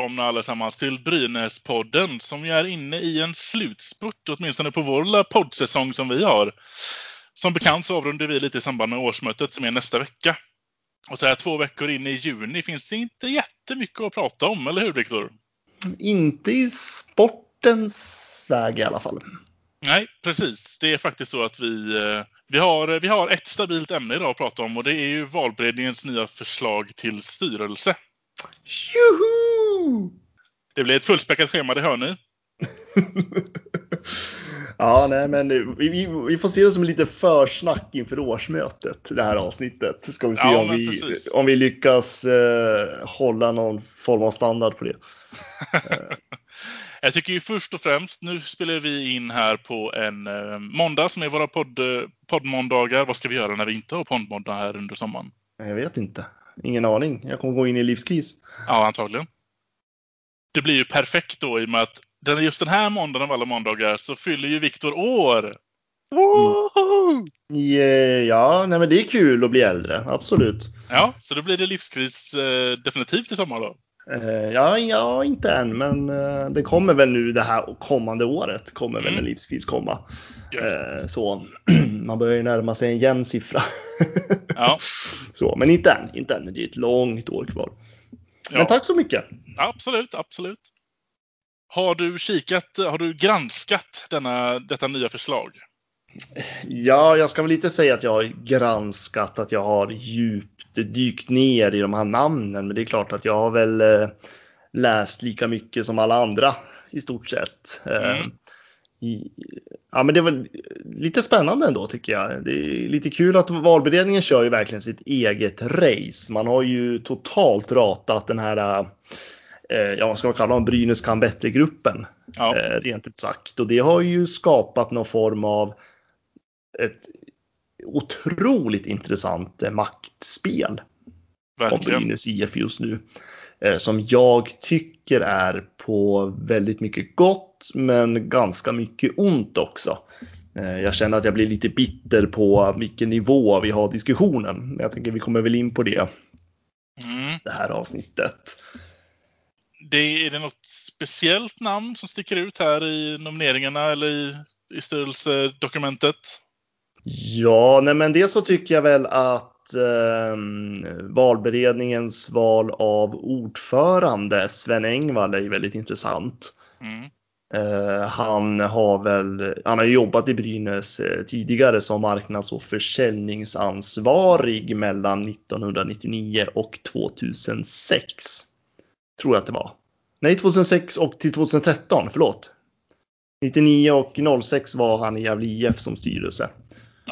Välkomna allesammans till Brynäs-podden som är inne i en slutspurt, åtminstone på vår lilla poddsäsong som vi har. Som bekant så avrundar vi lite i samband med årsmötet som är nästa vecka. Och så här två veckor in i juni finns det inte jättemycket att prata om, eller hur Viktor? Inte i sportens väg i alla fall. Nej, precis. Det är faktiskt så att vi, eh, vi, har, vi har ett stabilt ämne idag att prata om och det är ju valberedningens nya förslag till styrelse. Tjoho! Det blir ett fullspäckat schema, det hör ni. ja, nej, men vi, vi, får se det som lite försnack inför årsmötet, det här avsnittet. Ska vi se Ja, om, vi, precis. om vi lyckas eh, hålla någon form av standard på det. Jag tycker ju först och främst, nu spelar vi in här på en eh, måndag som är våra podd, eh, poddmåndagar. Vad ska vi göra när vi inte har poddmåndag här under sommaren? Jag vet inte. Ingen aning. Jag kommer gå in i livskris. Ja, antagligen. Det blir ju perfekt då i och med att den, just den här måndagen av alla måndagar så fyller ju Viktor år. Woho! Ja, Ja, nej, men det är kul att bli äldre. Absolut. Ja, så då blir det livskris eh, definitivt i sommar då. Eh, ja, ja, inte än, men eh, det kommer väl nu det här kommande året kommer väl Mm. en livskris komma. Gött. Eh, så man börjar ju närma sig en jämn siffra. Ja, så, men inte än, inte än. Det är ett långt år kvar. ja. Men tack så mycket. absolut, absolut. Har du kikat, har du granskat denna, detta nya förslag? Ja, jag ska väl inte säga att jag har granskat, att jag har djupt dykt ner i de här namnen, men det är klart att jag har väl eh, läst lika mycket som alla andra i stort sett. Eh, Mm. ja, men det var lite spännande ändå tycker jag. Det är lite kul att valberedningen kör ju verkligen sitt eget race. Man har ju totalt ratat den här, eh, ja vad ska man kalla dem, Brynäs kan bättre-gruppen Ja, rent ut sagt. Och det har ju skapat någon form av ett otroligt intressant eh, maktspel om verkligen. Brynäs IF just nu. Eh, som jag tycker är på väldigt mycket gott men ganska mycket ont också. Eh, jag känner att jag blir lite bitter på vilken nivå vi har diskussionen. Men jag tänker vi kommer väl in på det Mm. det här avsnittet. Det, är det något speciellt namn som sticker ut här i nomineringarna eller i, i styrelsedokumentet? Ja, nej men det så tycker jag väl att eh, valberedningens val av ordförande, Sven Engvall, är ju väldigt intressant. Mm. Eh, han har väl, han har jobbat i Brynäs eh, tidigare som marknads och försäljningsansvarig mellan 1999 och 2006. Tror jag att det var. Nej, 2006 och till 2013, förlåt. 99 och 06 var han i Gävle IF som styrelse.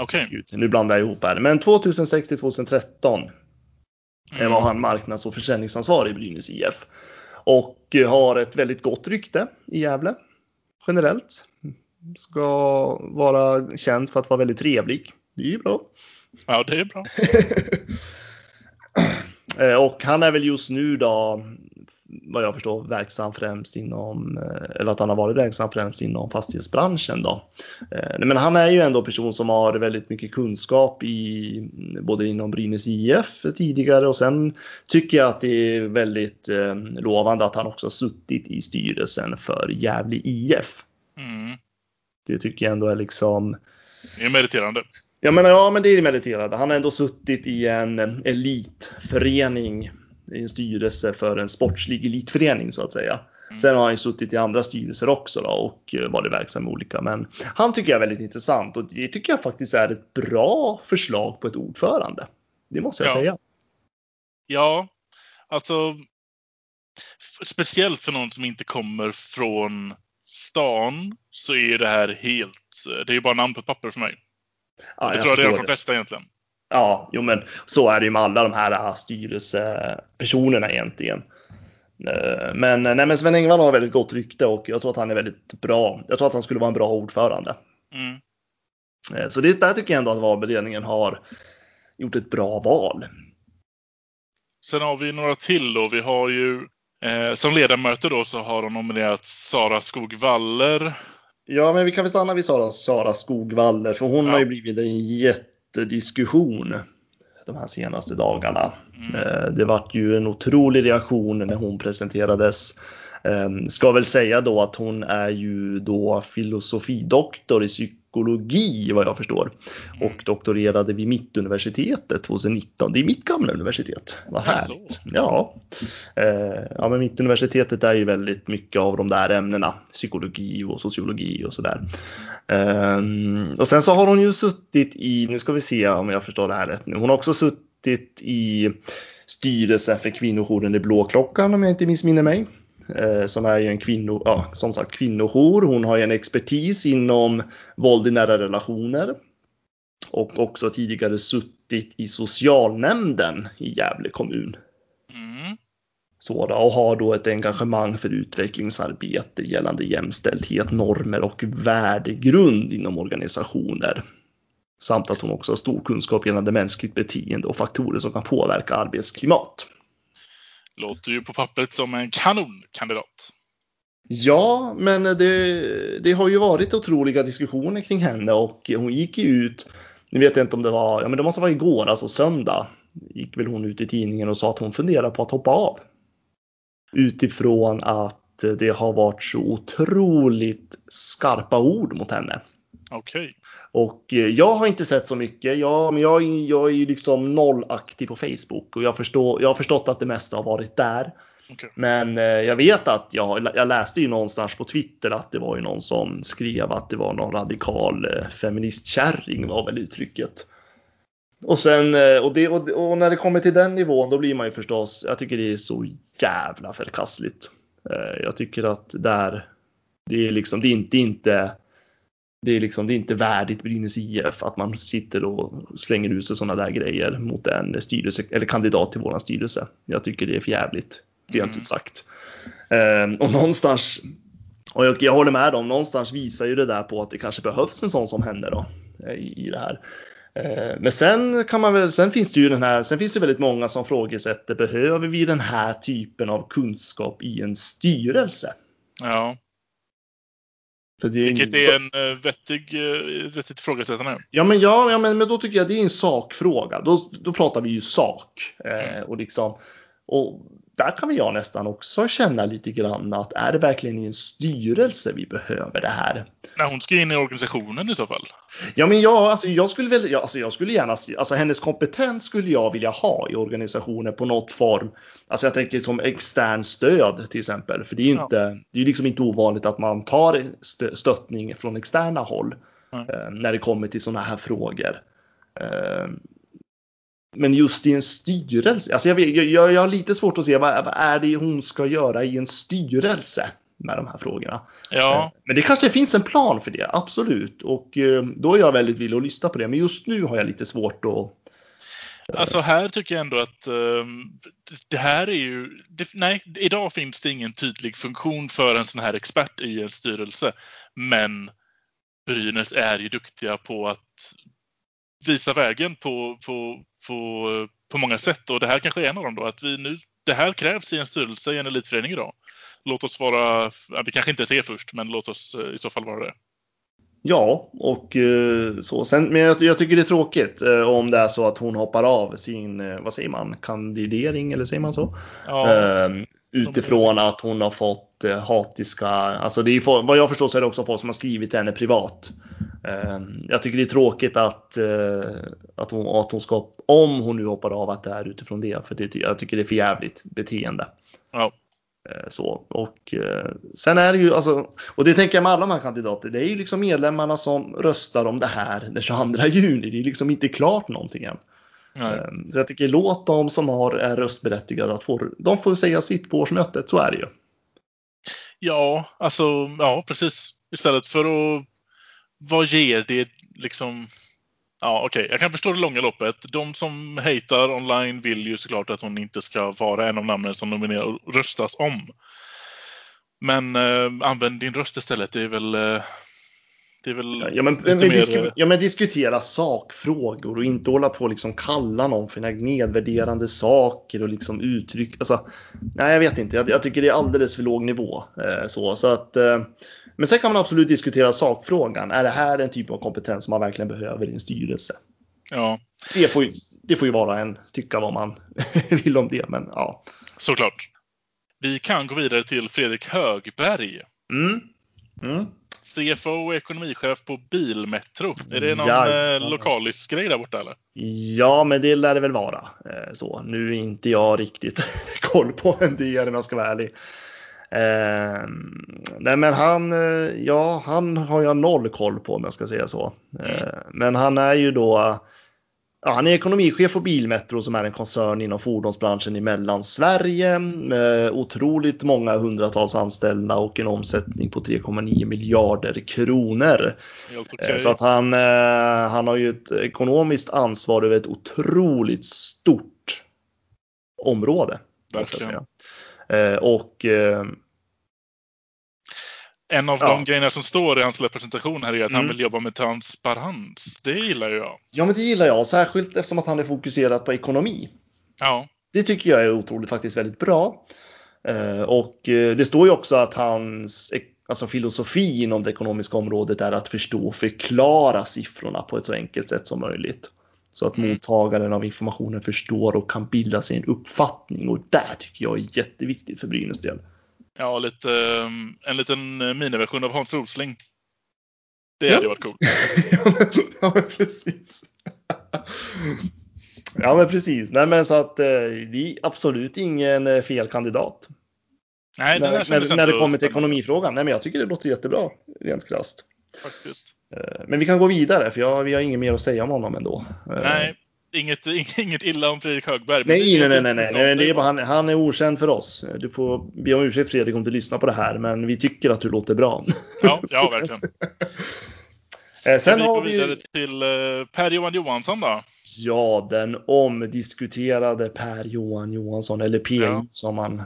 Okej. Gud, nu blandar jag ihop här. Men 2006 till 2013 eh, Mm. var han marknads och försäljningsansvarig i Brynäs IF. Och eh, har ett väldigt gott rykte i Gävle generellt. Ska vara känd för att vara väldigt trevlig. Det är ju bra. Ja, det är bra. Eh, Och han är väl just nu då, vad jag förstår, verksam främst inom, eh, eller att han har varit verksam främst inom fastighetsbranschen då. Eh, Men han är ju ändå en person som har väldigt mycket kunskap i både inom Brynäs IF tidigare och sen tycker jag att det är väldigt eh, lovande att han också har suttit i styrelsen för Gävle IF. Mm. Det tycker jag ändå är liksom Det är meriterande. Ja men, ja, men det är meriterande. Han har ändå suttit i en elitförening, i en styrelse för en sportslig elitförening så att säga. Mm. Sen har han ju suttit i andra styrelser också då, och eh, varit verksam i olika. Men han tycker jag är väldigt intressant och det tycker jag faktiskt är ett bra förslag på ett ordförande. Det måste jag Ja. säga. Ja, alltså speciellt för någon som inte kommer från stan så är det här helt, det är ju bara namn på ett papper för mig. Ja, jag tror det är de flesta egentligen. Ja, jo men så är det ju med alla de här äh, styrelsepersonerna egentligen. Eh, Men, nej, men Sven Engvall har väldigt gott rykte och jag tror att han är väldigt bra. Jag tror att han skulle vara en bra ordförande. Mm. Eh, Så det där tycker jag ändå att valberedningen har gjort ett bra val. Sen har vi några till då. Vi har ju eh, som ledamöter då så har de nominerat Sara Skog Waller, Ja, men vi kan väl stanna vid Sara, Sara Skogvaller, för hon Ja. har ju blivit en jättediskussion de här senaste dagarna. Mm. Eh, Det vart ju en otrolig reaktion när hon presenterades. Eh, Ska väl säga då att hon är ju då filosofidoktor i psykologi vad jag förstår och doktorerade vid Mittuniversitetet 2019. Det är mitt gamla universitet. Vad härligt. Ja. Eh, ja, men Mittuniversitetet är ju väldigt mycket av de där ämnena, psykologi och sociologi och sådär. Ehm, och sen så har hon ju suttit i, nu ska vi se om jag förstår det här rätt nu, hon har också suttit i styrelsen för kvinnojouren i Blåklockan om jag inte missminner mig. Eh, som är ju en kvinno, ja, som sagt kvinnojour. Hon har ju en expertis inom våld i nära relationer. Och också tidigare suttit i socialnämnden i Gävle kommun. Så då, och har då ett engagemang för utvecklingsarbete gällande jämställdhet, normer och värdegrund inom organisationer. Samt att hon också har stor kunskap gällande mänskligt beteende och faktorer som kan påverka arbetsklimat. Låter ju på pappret som en kanonkandidat. Ja, men det, det har ju varit otroliga diskussioner kring henne och hon gick ju ut, nu vet jag inte om det var, ja men det måste vara igår, alltså söndag, gick väl hon ut i tidningen och sa att hon funderar på att hoppa av. Utifrån att det har varit så otroligt skarpa ord mot henne. Okej. Och eh, jag har inte sett så mycket. Jag, men jag, jag är ju liksom nollaktiv på Facebook och jag, förstår, jag har förstått att det mesta har varit där. Okej. Men eh, jag vet att jag, jag läste ju någonstans på Twitter att det var ju någon som skrev att det var någon radikal eh, feministkärring var väl uttrycket. Och sen eh, och, det, och, när det kommer till den nivån då blir man ju förstås, jag tycker det är så jävla förkastligt. Eh, Jag tycker att där, det är liksom, det är inte, inte det är liksom, det är inte värdigt Brynäs IF att man sitter och slänger ut sig sådana där grejer mot en styrelse eller kandidat till våran styrelse. Jag tycker det är för jävligt, rent Mm. ut sagt. Ehm, och någonstans, och jag, jag håller med dem, någonstans visar ju det där på att det kanske behövs en sån som henne då eh, i det här. Ehm, Men sen kan man väl, sen finns det ju den här, sen finns det väldigt många som frågesätter, behöver vi den här typen av kunskap i en styrelse? Ja. För det är Vilket är en uh, vettig, uh, vettigt ifrågasättande. Ja men, ja, ja men, men då tycker jag det är en sakfråga. Då, då pratar vi ju sak. Eh, och, liksom, och där kan jag nästan också känna lite grann att är det verkligen i en styrelse vi behöver det här? När hon ska in i organisationen i så fall. Ja men jag, alltså, jag skulle väl, ja, alltså, jag skulle gärna, alltså hennes kompetens skulle jag vilja ha i organisationen på något form. Alltså jag tänker som extern stöd till exempel. För det är ju Ja. inte, det är liksom inte ovanligt att man tar stö- stöttning från externa håll. Eh, när det kommer till sådana här frågor. Eh, men just i en styrelse, alltså jag, vet, jag, jag, jag har lite svårt att se vad, vad är det hon ska göra i en styrelse med de här frågorna. Ja. Eh, Men det kanske finns en plan för det, absolut. Och eh, då är jag väldigt villig att lyssna på det. Men just nu har jag lite svårt att... Alltså här tycker jag ändå att ehm, det- det här är ju... Det, nej, idag finns det ingen tydlig funktion för en sån här expert i en styrelse. Men Brynäs är ju duktiga på att visa vägen på, på, på, på många sätt. Och det här kanske är en av dem då. Att vi nu, det här krävs i en styrelse i en elitförening idag. Låt oss vara, vi kanske inte är först, men låt oss eh, i så fall vara det. Ja, och eh, så. Sen, men jag, jag tycker det är tråkigt eh, om det är så att hon hoppar av sin, vad säger man, kandidering eller säger man så? Ja, Ehm, utifrån att hon har fått hatiska, alltså det är, vad jag förstår så är det också folk som har skrivit henne privat. Ehm, jag tycker det är tråkigt att, att, hon, att hon ska, om hon nu hoppar av, att det är utifrån det. För det, jag tycker det är för jävligt beteende. ja. Eh, Så, och eh, sen är det ju, alltså, och det tänker jag med alla de här kandidater, det är ju liksom medlemmarna som röstar om det här den 22 juni. Det är liksom inte klart någonting än. Nej. Eh, Så jag tycker låt de som har, är röstberättigade att få, de får säga sitt på årsmötet, så är det ju. Ja, alltså ja, precis. Istället för att vad ger det liksom? Ja, okej, jag kan förstå det långa loppet. De som hatar online vill ju såklart att hon inte ska vara en av namnen som nominerar och röstas om. Men eh, använd din röst istället. Det är väl, eh, det är väl Ja men, men, mer... disku, ja, men diskutera sakfrågor och inte hålla på och liksom kalla någon för nedvärderande saker och liksom uttryck. Alltså, nej, jag vet inte. Jag, jag tycker det är alldeles för låg nivå. Eh, så, så att, eh, men sen kan man absolut diskutera sakfrågan. Är det här den typ av kompetens som man verkligen behöver i en styrelse? Ja, Det får ju, det får ju vara en tycka vad man vill om det, men ja. såklart. Vi kan gå vidare till Fredrik Högberg. Mm. Mm. CFO och ekonomichef på Bilmetro. Är det någon eh, lokalisgrej där borta eller? Ja, men det lär det väl vara. Eh, Så, nu är inte jag riktigt koll på vem det är om jag ska vara ärlig. Eh, nej, men han, eh, ja, han har jag noll koll på om jag ska säga så. Eh, men han är ju då, ja, han är ekonomichef på Bilmetro som är en koncern inom fordonsbranschen i Mellansverige med otroligt många hundratals anställda och en omsättning på 3,9 miljarder kronor. Helt Eh. Så att han, eh, han har ju ett ekonomiskt ansvar över ett otroligt stort område. Verkligen. Eh, Och eh, En av Ja. de grejerna som står i hans representation här är att han Mm. vill jobba med transparens. Det gillar jag. ja, men det gillar jag, särskilt eftersom att han är fokuserad på ekonomi. Ja, Det tycker jag är otroligt faktiskt väldigt bra. Eh, Och eh, det står ju också att hans alltså filosofi inom det ekonomiska området är att förstå och förklara siffrorna på ett så enkelt sätt som möjligt. Så att Mm. mottagaren av informationen förstår och kan bilda sig en uppfattning. Och det tycker jag är jätteviktigt för Brynäs del. Ja lite, eh, en liten eh, miniversion av Hans Rosling. Det Ja. hade varit coolt. ja, men, precis. ja, men precis. Nej, men så att eh, det är absolut ingen eh, fel kandidat. Nej, när, när, när det kommer till ekonomifrågan. Nej, men jag tycker det låter jättebra, rent krasst. Faktiskt. Men vi kan gå vidare, för jag, vi har inget mer att säga om honom ändå. Nej, inget, inget illa om Fredrik Högberg. Nej, nej, nej, nej, nej. Det är bara, han, han är okänd för oss. Du får be om ursäkt Fredrik om du lyssnar på det här, men vi tycker att du låter bra. Ja, ja verkligen. Eh, Sen Sen vi har vi vidare till eh, Per-Johan Johansson då. ja, den omdiskuterade Per-Johan Johansson, eller PJ Ja. som han.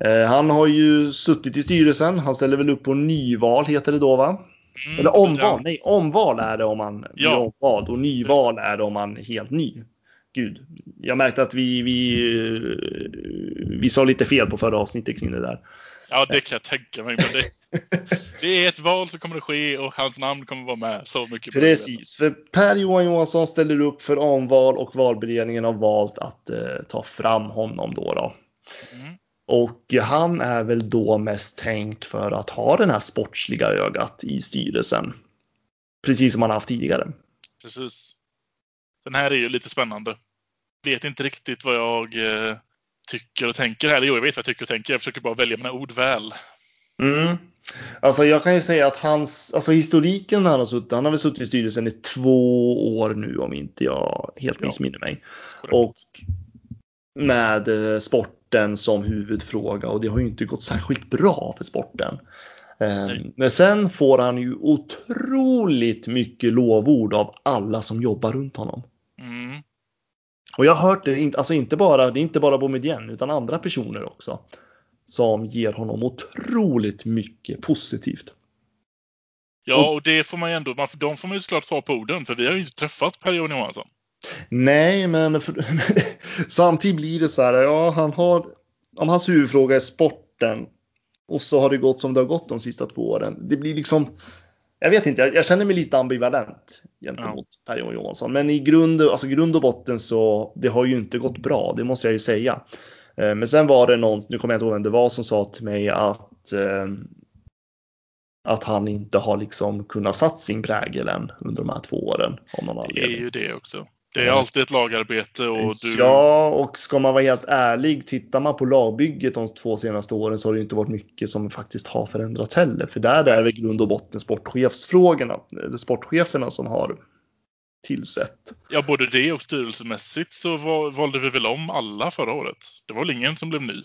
Eh, han har ju suttit i styrelsen. Han ställer väl upp på nyval, heter det då va? Mm, Eller omval, nej omval är det om man blir Ja. omvald och nyval är det om man är helt ny. Gud, jag märkte att vi, vi, vi sa lite fel på förra avsnittet kring det där. Ja, det kan jag tänka mig. Men det, det är ett val som kommer att ske och hans namn kommer att vara med. Så mycket. Precis, för Per-Johan Johansson ställer upp för omval och valberedningen har valt att eh, ta fram honom då. då. Mm. Och han är väl då mest tänkt för att ha den här sportsliga ögat i styrelsen. Precis som han haft tidigare. Precis. Den här är ju lite spännande. Vet inte riktigt vad jag eh, tycker och tänker här. Jo, jag vet vad jag tycker och tänker. Jag försöker bara välja mina ord väl. Mm. Alltså jag kan ju säga att hans, alltså historiken när han har suttit, han har väl suttit i styrelsen i två år nu om inte jag helt Ja. missminner mig. Korrekt. Och med eh, sporten som huvudfråga och det har ju inte gått särskilt bra för sporten. Eh, Nej. Men sen får han ju otroligt mycket lovord av alla som jobbar runt honom. Mm. Och jag har hört det, inte- alltså inte bara, det är inte bara Boumedienne utan andra personer också. Som ger honom otroligt mycket positivt. Ja, och det får man ju ändå, man, de får man ju såklart ta på orden. För vi har ju inte träffat Per-Johan Johansson. Nej, men för, samtidigt blir det så här, ja han har, om hans huvudfråga är sporten och så har det gått som det har gått de sista två åren. Det blir liksom, jag vet inte, jag, jag känner mig lite ambivalent gentemot Per-Johan Johansson. Men i grund, alltså grund och botten så, det har ju inte gått bra, det måste jag ju säga. Eh, Men sen var det någon, nu kommer jag inte ihåg vem det var, som sa till mig att eh, att han inte har liksom kunnat satt sin prägel än under de här två åren. Av någon Det är ju det också. Det är Ja. alltid ett lagarbete och du... Ja, och ska man vara helt ärlig, tittar man på lagbygget de två senaste åren så har det inte varit mycket som faktiskt har förändrats heller. För där är det grund och botten sportchefsfrågorna, eller sportcheferna som har tillsett. Ja, både det och styrelsemässigt så val, valde vi väl om alla förra året. Det var väl ingen som blev ny.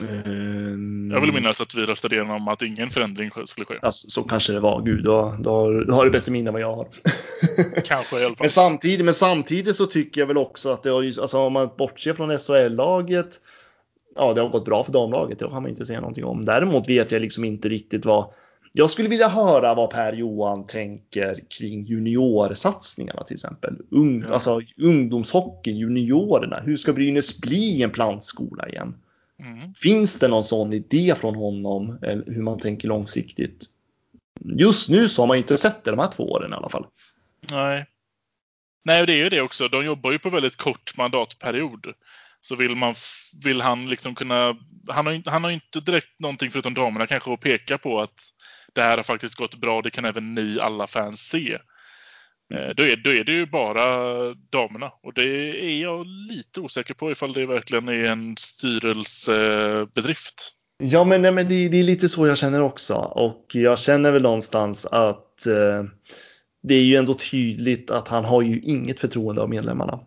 Ehm, Jag vill minnas att vi röstade igenom att ingen förändring skulle ske. Alltså, så kanske det var. Gud, då, då, har, då har du bättre minne än vad jag har. Kanske i alla fall. Men samtidigt, men samtidigt så tycker jag väl också att det har alltså om man bortser från SHL-laget, ja det har gått bra för damlaget, det kan man inte säga någonting om. Däremot vet jag liksom inte riktigt vad, Jag skulle vilja höra vad Per-Johan tänker kring juniorsatsningarna till exempel. Ung, Ja. Alltså ungdomshockeyn, juniorerna. Hur ska Brynäs bli en plantskola igen? Mm. Finns det någon sån idé från honom? Eller hur man tänker långsiktigt? Just nu så har man ju inte sett det de här två åren i alla fall. Nej. Nej, det är ju det också. De jobbar ju på väldigt kort mandatperiod. Så vill, man, vill han liksom kunna... Han har, han har inte direkt någonting förutom damerna kanske att peka på att det här har faktiskt gått bra. Det kan även ni alla fans se. Eh, Då är, då är det ju bara damerna. Och det är jag lite osäker på ifall det verkligen är en styrelsebedrift. Ja, men, nej, men det, det är lite så jag känner också. Och jag känner väl någonstans att eh, det är ju ändå tydligt att han har ju inget förtroende av medlemmarna.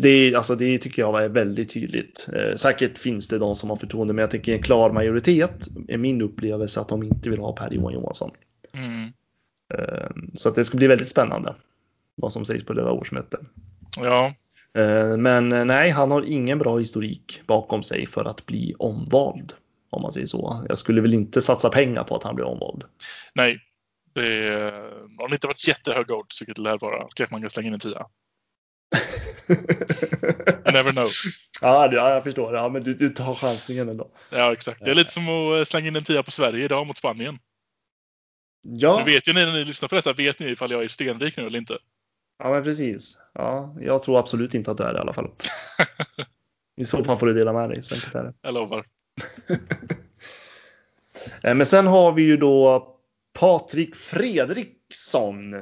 Det, alltså, det tycker jag är väldigt tydligt. Eh, säkert finns det de som har förtroende, men jag tycker en klar majoritet är min upplevelse att de inte vill ha Per-Johan Johansson. Mm. Eh, så att det ska bli väldigt spännande vad som sägs på det där årsmötet. Ja, Eh, Men eh, nej, han har ingen bra historik bakom sig för att bli omvald. Om man säger så. Jag skulle väl inte satsa pengar på att han blir omvald. nej. Det har det inte varit jättehöga odds, vilket det lär vara. Kanske man kan slänga in en tia. You never know. ja, ja, jag förstår. Ja, men du, du tar chansningen ändå. Ja, exakt. Det är lite som att eh, slänga in en tia på Sverige idag mot Spanien. Ja, Nu vet ju ni när ni lyssnar på detta, vet ni ifall jag är stenrik nu eller inte? ja men precis. Ja, jag tror absolut inte att du är det i alla fall. I så fall får du dela med dig. Så enkelt är det. Jag lovar. Eh, Men sen har vi ju då Patrik Fredriksson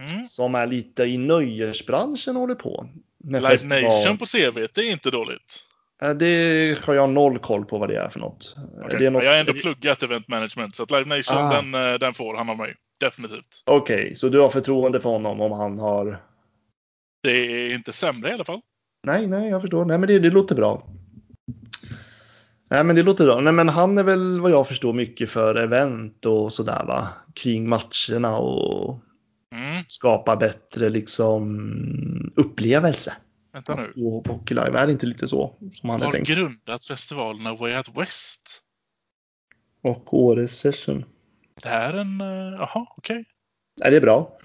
Mm. som är lite i nöjesbranschen och håller på. Med Live. Nation på CV, det är inte dåligt. Eh, Det har jag noll koll på vad det är för något. Okej. Det är något Jag har ändå pluggat event management, så att Live Nation, Ah. den, eh, den får han av mig. Definitivt. Okej, så du har förtroende för honom om han har... Det är inte sämre i alla fall. Nej, nej, jag förstår. Nej, men det, det låter bra. Nej, men det låter bra. Nej, men han är väl vad jag förstår mycket för event och sådär va? Kring matcherna och Mm. skapa bättre liksom upplevelse. Vänta nu. På Hockey Live, är det inte lite så som han har tänkt? grundat festivalerna Way Out West? Och Åres session. Det här är en... eh, Jaha, okej. Är det bra?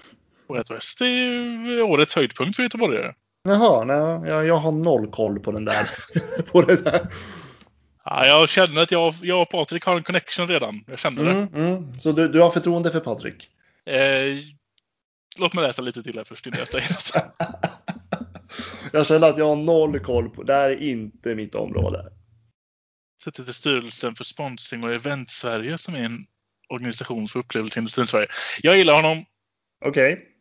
Way Out West är ju årets höjdpunkt för göteborgare. Jaha, nej, jag, jag har noll koll på den där. på det där. Ja, jag känner att jag, jag och Patrik har en connection redan. Jag känner det. Mm, mm. Så du, du har förtroende för Patrik? Eh, låt mig läsa lite till här först innan jag säger något. jag känner att jag har noll koll på, det här är inte mitt område. Suttit i styrelsen för sponsring och event Sverige som är en organisation för upplevelseindustrin i Sverige. Jag gillar honom. Okej.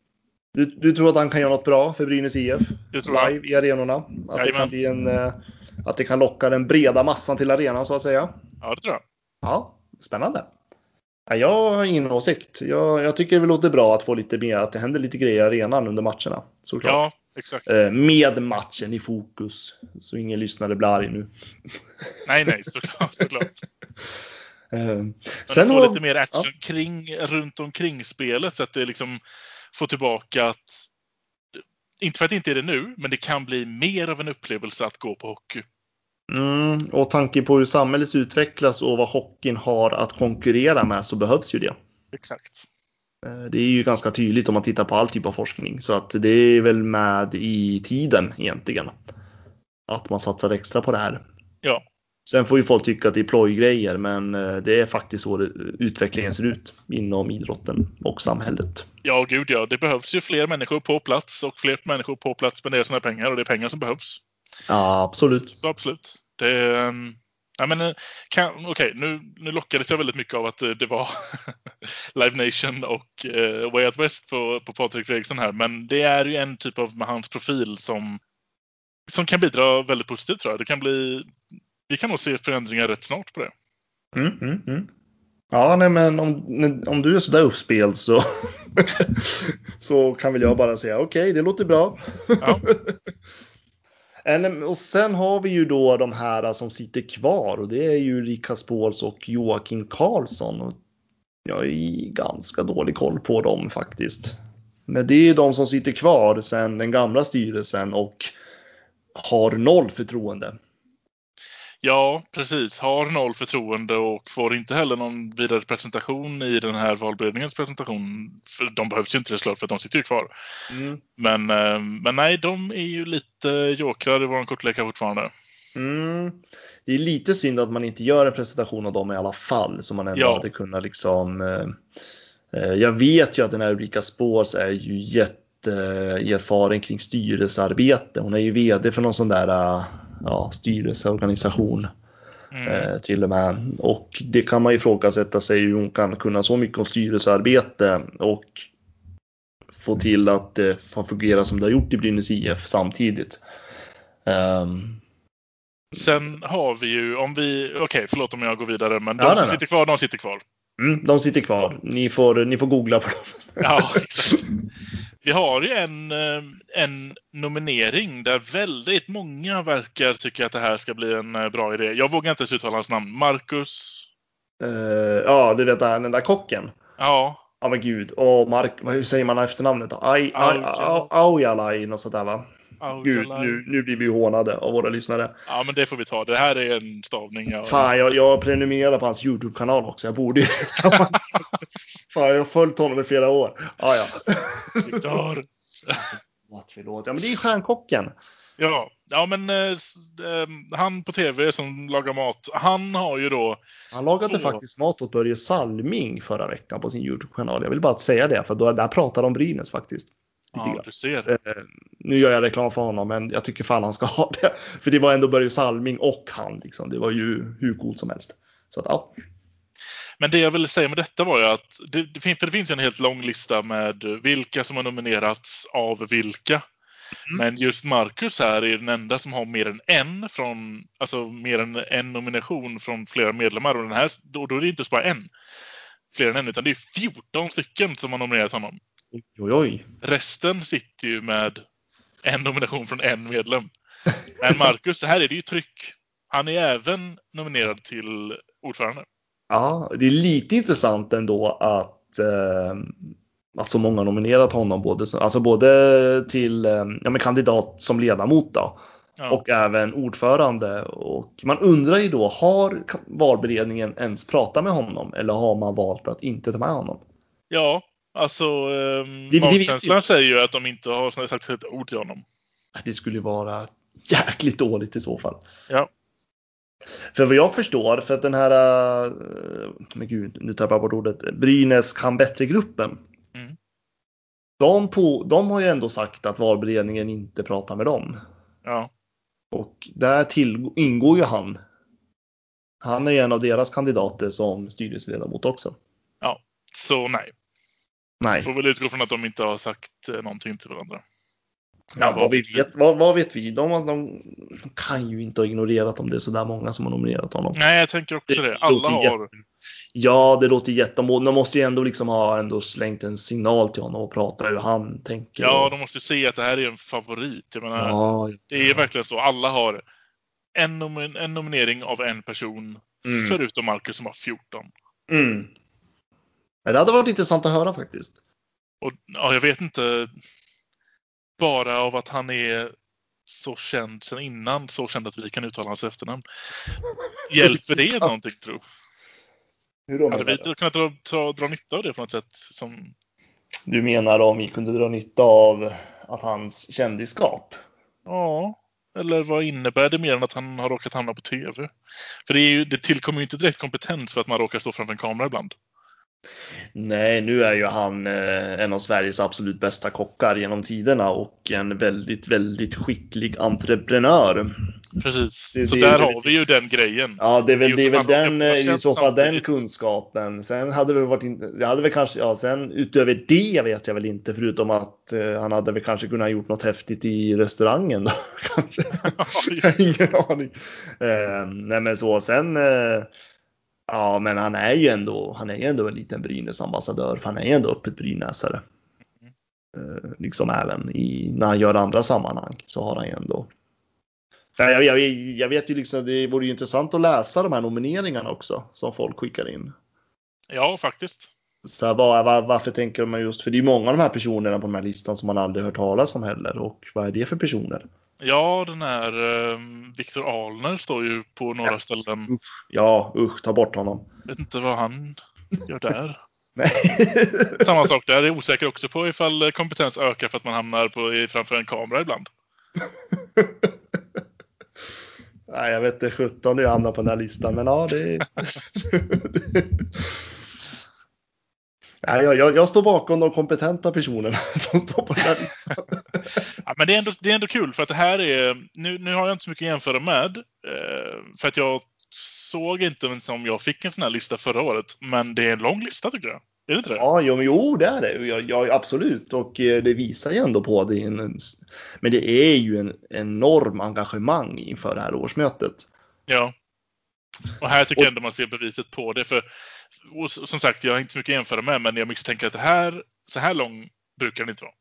Du, du tror att han kan göra något bra för Brynäs IF? Det tror jag. Live i arenorna? Att det, kan bli en, eh, att det kan locka den breda massan till arenan så att säga? Ja, det tror jag. Ja, spännande. Ja, jag har ingen åsikt. Jag, jag tycker det låter bra att få lite mer, att det händer lite grejer i arenan under matcherna. Såklart. Ja, exakt. Eh, Med matchen i fokus. Så ingen lyssnare blir arg nu. Nej, nej, såklart. såklart. Eh, Men Sen få lite mer action kring, runt omkring spelet så att det liksom får tillbaka att inte för att det inte är det nu, men det kan bli mer av en upplevelse att gå på hockey. mm, och tanke på hur samhället utvecklas och vad hockeyn har att konkurrera med så behövs ju det. Exakt. Eh, Det är ju ganska tydligt om man tittar på all typ av forskning så att det är väl med i tiden egentligen. Att man satsar extra på det här. Ja, Sen får ju folk tycka att det är plojgrejer men eh, det är faktiskt så utvecklingen ser ut inom idrotten och samhället. ja, gud ja. Det behövs ju fler människor på plats och fler människor på plats spenderar sina pengar och det är pengar som behövs. Ja, absolut. Så absolut. Det ehm, ja, men, eh, kan, okej, nu, nu lockades jag väldigt mycket av att eh, det var Live Nation och eh, Way Out West på, på Patrik Fredriksson här. Men det är ju en typ av med hans profil som, som kan bidra väldigt positivt tror jag. Det kan bli, vi kan nog se förändringar rätt snart på det. Mm, mm, mm. Ja, nej, men om, om du är sådär uppspelt så, så kan väl jag bara säga okej, det låter bra. Ja. Eh, och sen har vi ju då de här eh, som sitter kvar och det är ju Ulrika Spårs och Joakim Karlsson. Och jag har ganska dålig koll på dem faktiskt. Men det är ju de som sitter kvar sen den gamla styrelsen och har noll förtroende. Ja, precis. Har noll förtroende och får inte heller någon vidare presentation i den här valberedningens presentation. För de behövs ju inte det såklart för att de sitter ju kvar. Mm. Men, eh, men nej, de är ju lite jokrar i vår kortleka fortfarande. Mm. Det är lite synd att man inte gör en presentation av dem i alla fall så man ändå Ja. hade kunnat liksom. Eh, eh, jag vet ju att den här Ulrika Spårs är ju jätte erfaren kring styrelsearbete. Hon är ju vd för någon sån där ja, styrelseorganisation Mm. eh, till och med. Och det kan man ju ifrågasätta sig hur hon kan kunna så mycket om styrelsearbete och få till att det får fungera som det har gjort i Brynäs IF samtidigt. Ehm, Sen har vi ju, om vi, okej förlåt om jag går vidare, men de Ja, nej, som nej. sitter kvar, de sitter kvar. Mm, de sitter kvar. Ni får, ni får googla på dem. Ja, exakt. Vi har ju en, eh, en nominering där väldigt många verkar tycka att det här ska bli en eh, bra idé. Jag vågar inte ens uttala hans namn. Marcus? Eh, ja, du vet den där kocken. Ja, Ja men gud. Och Mark, hur säger man efternamnet då? Aj, aj, Aujalai. Aujalai, något sånt där va? Aujalai. nu, nu blir vi hånade av våra lyssnare. Ja, men det får vi ta. Det här är en stavning. Ja. Fan, jag, jag prenumererar på hans YouTube-kanal också. Jag borde ju. Fan, jag har följt honom i flera år. Ja, ja. Viktor. Förlåt, förlåt. Ja, men det är stjärnkocken. Ja, ja men eh, eh, han på tv som lagar mat, han har ju då Han lagade Så. faktiskt mat åt Börje Salming förra veckan på sin YouTube-kanal. Jag vill bara säga det, för då, där pratar de om Brynäs faktiskt. Ja, du ser. Eh, nu gör jag reklam för honom, men jag tycker fan han ska ha det. För det var ändå Börje Salming och han. Liksom. Det var ju hur coolt som helst. Så att, ja. Men det jag ville säga med detta var ju att det, det, finns, för det finns en helt lång lista med vilka som har nominerats av vilka. Mm. Men just Marcus här är den enda som har mer än en från, alltså mer än en nomination från flera medlemmar. Och den här, då, då är det inte bara en. Fler än en, utan det är 14 stycken som har nominerat honom. Oj, oj. Resten sitter ju med en nomination från en medlem. Men Marcus, det här är det ju tryck. Han är även nominerad till ordförande. Ja, det är lite intressant ändå att, eh, att så många nominerat honom både, alltså både till eh, ja, men kandidat som ledamot då, Ja. och även ordförande. Och man undrar ju då, har valberedningen ens pratat med honom eller har man valt att inte ta med honom? Ja, alltså Det- det vet magkänslan säger ju att de inte har sagt ett ord till honom. Det skulle ju vara jäkligt dåligt i så fall. Ja. För vad jag förstår, för att den här, eh, men gud, nu tappar jag bort ordet, Brynäs kan bättre-gruppen. Mm. De, på, de har ju ändå sagt att valberedningen inte pratar med dem. Ja, Och där till, ingår ju han. Han är ju en av deras kandidater som styrelseledamot också. så nej. Nej, Får väl utgå från att de inte har sagt eh, någonting till varandra. ja, vad vi vet vad, vad vet vi? De, de, de kan ju inte ha ignorerat om det är så där många som har nominerat honom. Nej, jag tänker också det. Alla låter har. jätte- Ja, det låter jättemål. De måste ju ändå liksom ha ändå slängt en signal till honom och prata hur han tänker. Ja, de måste se att det här är en favorit. Jag menar, ja, det är verkligen så. Alla har en, nomin en nominering av en person. Mm. Förutom Marcus som har 14. mm. Men Det hade varit intressant att höra faktiskt. Och ja, jag vet inte. Bara av att han är så känd sen innan, så känd att vi kan uttala hans efternamn. Hjälper det någonting tro? Hur då Hade vi du? kunnat dra, dra, dra nytta av det på något sätt? Som, Du menar om vi kunde dra nytta av att hans kändisskap? ja, eller vad innebär det mer än att han har råkat hamna på TV? För det, är ju, det tillkommer ju inte direkt kompetens för att man råkar stå framför en kamera ibland. Nej, nu är ju han eh, en av Sveriges absolut bästa kockar genom tiderna och en väldigt, väldigt skicklig entreprenör. Precis. Det- så det- där har vi ju den grejen. Ja, det är väl, det är väl den, eh, i så fall den kunskapen. Sen hade det varit, det hade väl kanske, ja, sen utöver det vet jag väl inte, förutom att eh, han hade väl kanske kunnat gjort något häftigt i restaurangen då, kanske. jag ingen aning. Eh, nej, men så sen, eh, ja, men han är ju ändå, han är ju ändå en liten Brynäs ambassadör, för han är ju ändå öppet brynäsare. Eh, liksom även i, när han gör andra sammanhang så har han ju ändå Jag, jag, jag vet ju liksom, det vore ju intressant att läsa de här nomineringarna också som folk skickar in. Ja, faktiskt. Så var, var, varför tänker man just, för det är ju många av de här personerna på den här listan som man aldrig hört talas om heller och vad är det för personer? Ja, den här eh, Viktor Alner står ju på några Ja. ställen. Usch, ja, usch, ta bort honom. Vet inte vad han gör där. Nej. Samma sak där. Jag är osäker också på ifall kompetens ökar för att man hamnar på, framför en kamera ibland. Nej, jag vet inte 17 jag hamnar på den här listan, men ja, det Nej, jag, jag, jag står bakom de kompetenta personerna som står på den här listan. Ja, men det är, ändå, det är ändå kul för att det här är... Nu, nu har jag inte så mycket att jämföra med. Eh, för att jag såg inte ens om jag fick en sån här lista förra året. Men det är en lång lista tycker jag. Är det inte det? Ja, jo, jo det är det. Ja, ja, absolut. Och eh, det visar ju ändå på det. En, men det är ju en enorm engagemang inför det här årsmötet. Ja. Och här tycker jag ändå man ser beviset på det. För som sagt, jag har inte så mycket att jämföra med. Men jag misstänker att det här, så här lång brukar den inte vara.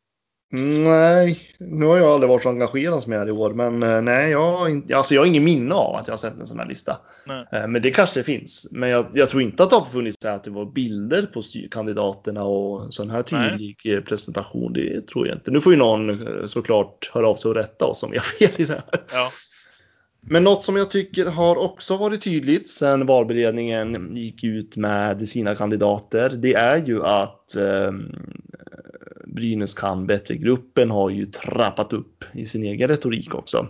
Nej, nu har jag aldrig varit så engagerad som jag är i år, men eh, nej, jag har, inte, alltså jag har ingen minne av att jag har sett en sån här lista. Nej. Eh, Men det kanske det finns. Men jag, jag tror inte att det har funnits att det var bilder på kandidaterna och sån här tydlig eh, presentation. Det tror jag inte. Nu får ju någon såklart höra av sig och rätta oss om vi har fel i det här. Ja. Men något som jag tycker har också varit tydligt sedan valberedningen gick ut med sina kandidater, det är ju att eh, Brynäs kan bättre-gruppen har ju trappat upp i sin egen retorik också.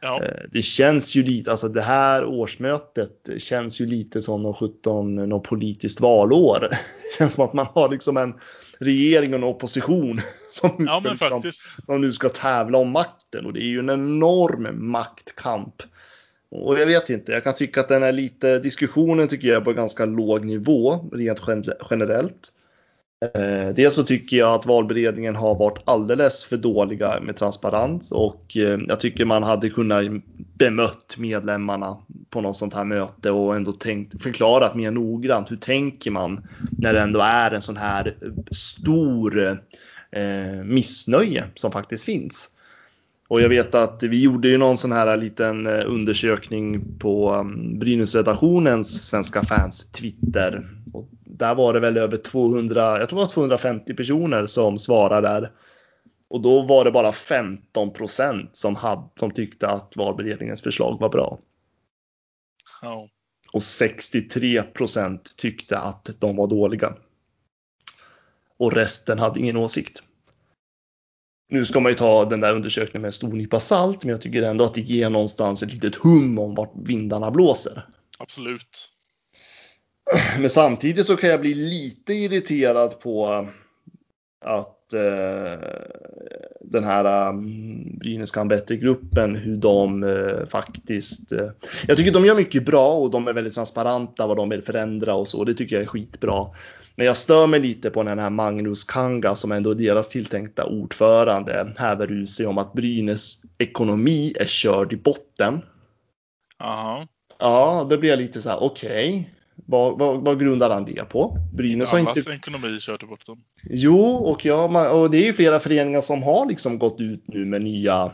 Ja. Eh, Det känns ju lite, alltså det här årsmötet känns ju lite som någon 17, någon politiskt valår. Det känns som att man har liksom en regering och en opposition som nu, ja, ska, liksom, som nu ska tävla om makten och det är ju en enorm maktkamp. Och jag vet inte, jag kan tycka att den är lite, diskussionen tycker jag är på ganska låg nivå rent gen- generellt. Eh, Dels så tycker jag att valberedningen har varit alldeles för dåliga med transparens och eh, jag tycker man hade kunnat bemött medlemmarna på något sånt här möte och ändå tänkt, förklarat mer noggrant hur tänker man när det ändå är en sån här stor eh, missnöje som faktiskt finns. Och jag vet att vi gjorde ju någon sån här liten eh, undersökning på um, Brynäsredaktionens svenska fans Twitter. Och där var det väl över 200, jag tror det var 250 personer som svarade där. Och då var det bara 15 procent som, hade- som tyckte att valberedningens förslag var bra. Ja. Och 63 procent tyckte att de var dåliga. Och resten hade ingen åsikt. Nu ska man ju ta den där undersökningen med en stor nypa salt, men jag tycker ändå att det ger någonstans ett litet hum om vart vindarna blåser. Absolut. Men samtidigt så kan jag bli lite irriterad på att den här um, Brynäs kan bättre-gruppen, hur de eh, faktiskt... Eh, jag tycker de gör mycket bra och de är väldigt transparenta vad de vill förändra och så. Det tycker jag är skitbra. Men jag stör mig lite på den här Magnus Kanga som ändå är deras tilltänkta ordförande häver ur sig om att Brynäs ekonomi är körd i botten. Aha. Ja, då blir jag lite så här, okej. Vad, vad, vad grundar han det på? Brynäs har Allas inte... ekonomi körde bort dem. Jo, och, ja, och det är ju flera föreningar som har liksom gått ut nu med nya,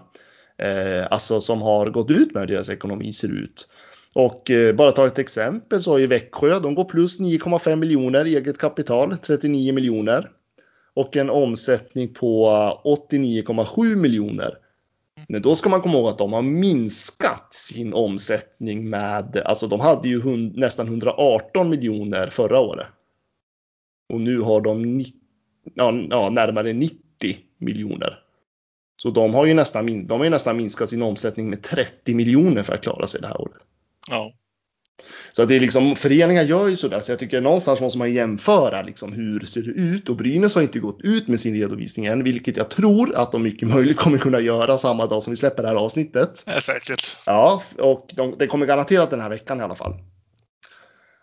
eh, alltså som har gått ut med hur deras ekonomi ser ut. Och eh, bara ta ett exempel så har ju Växjö, de går plus 9,5 miljoner eget kapital, 39 miljoner. Och en omsättning på eh, 89,7 miljoner. Men då ska man komma ihåg att de har minskat sin omsättning med, alltså de hade ju hund, nästan 118 miljoner förra året. Och nu har de ni, ja, ja, närmare 90 miljoner. Så de har, ju nästan, de har ju nästan minskat sin omsättning med 30 miljoner för att klara sig det här året. Ja. Så att det är liksom, föreningar gör ju sådär, så jag tycker någonstans måste man jämföra liksom hur ser det ut och Brynäs har inte gått ut med sin redovisning än, vilket jag tror att de mycket möjligt kommer kunna göra samma dag som vi släpper det här avsnittet. Är säkert. Ja, och de, det kommer garanterat den här veckan i alla fall.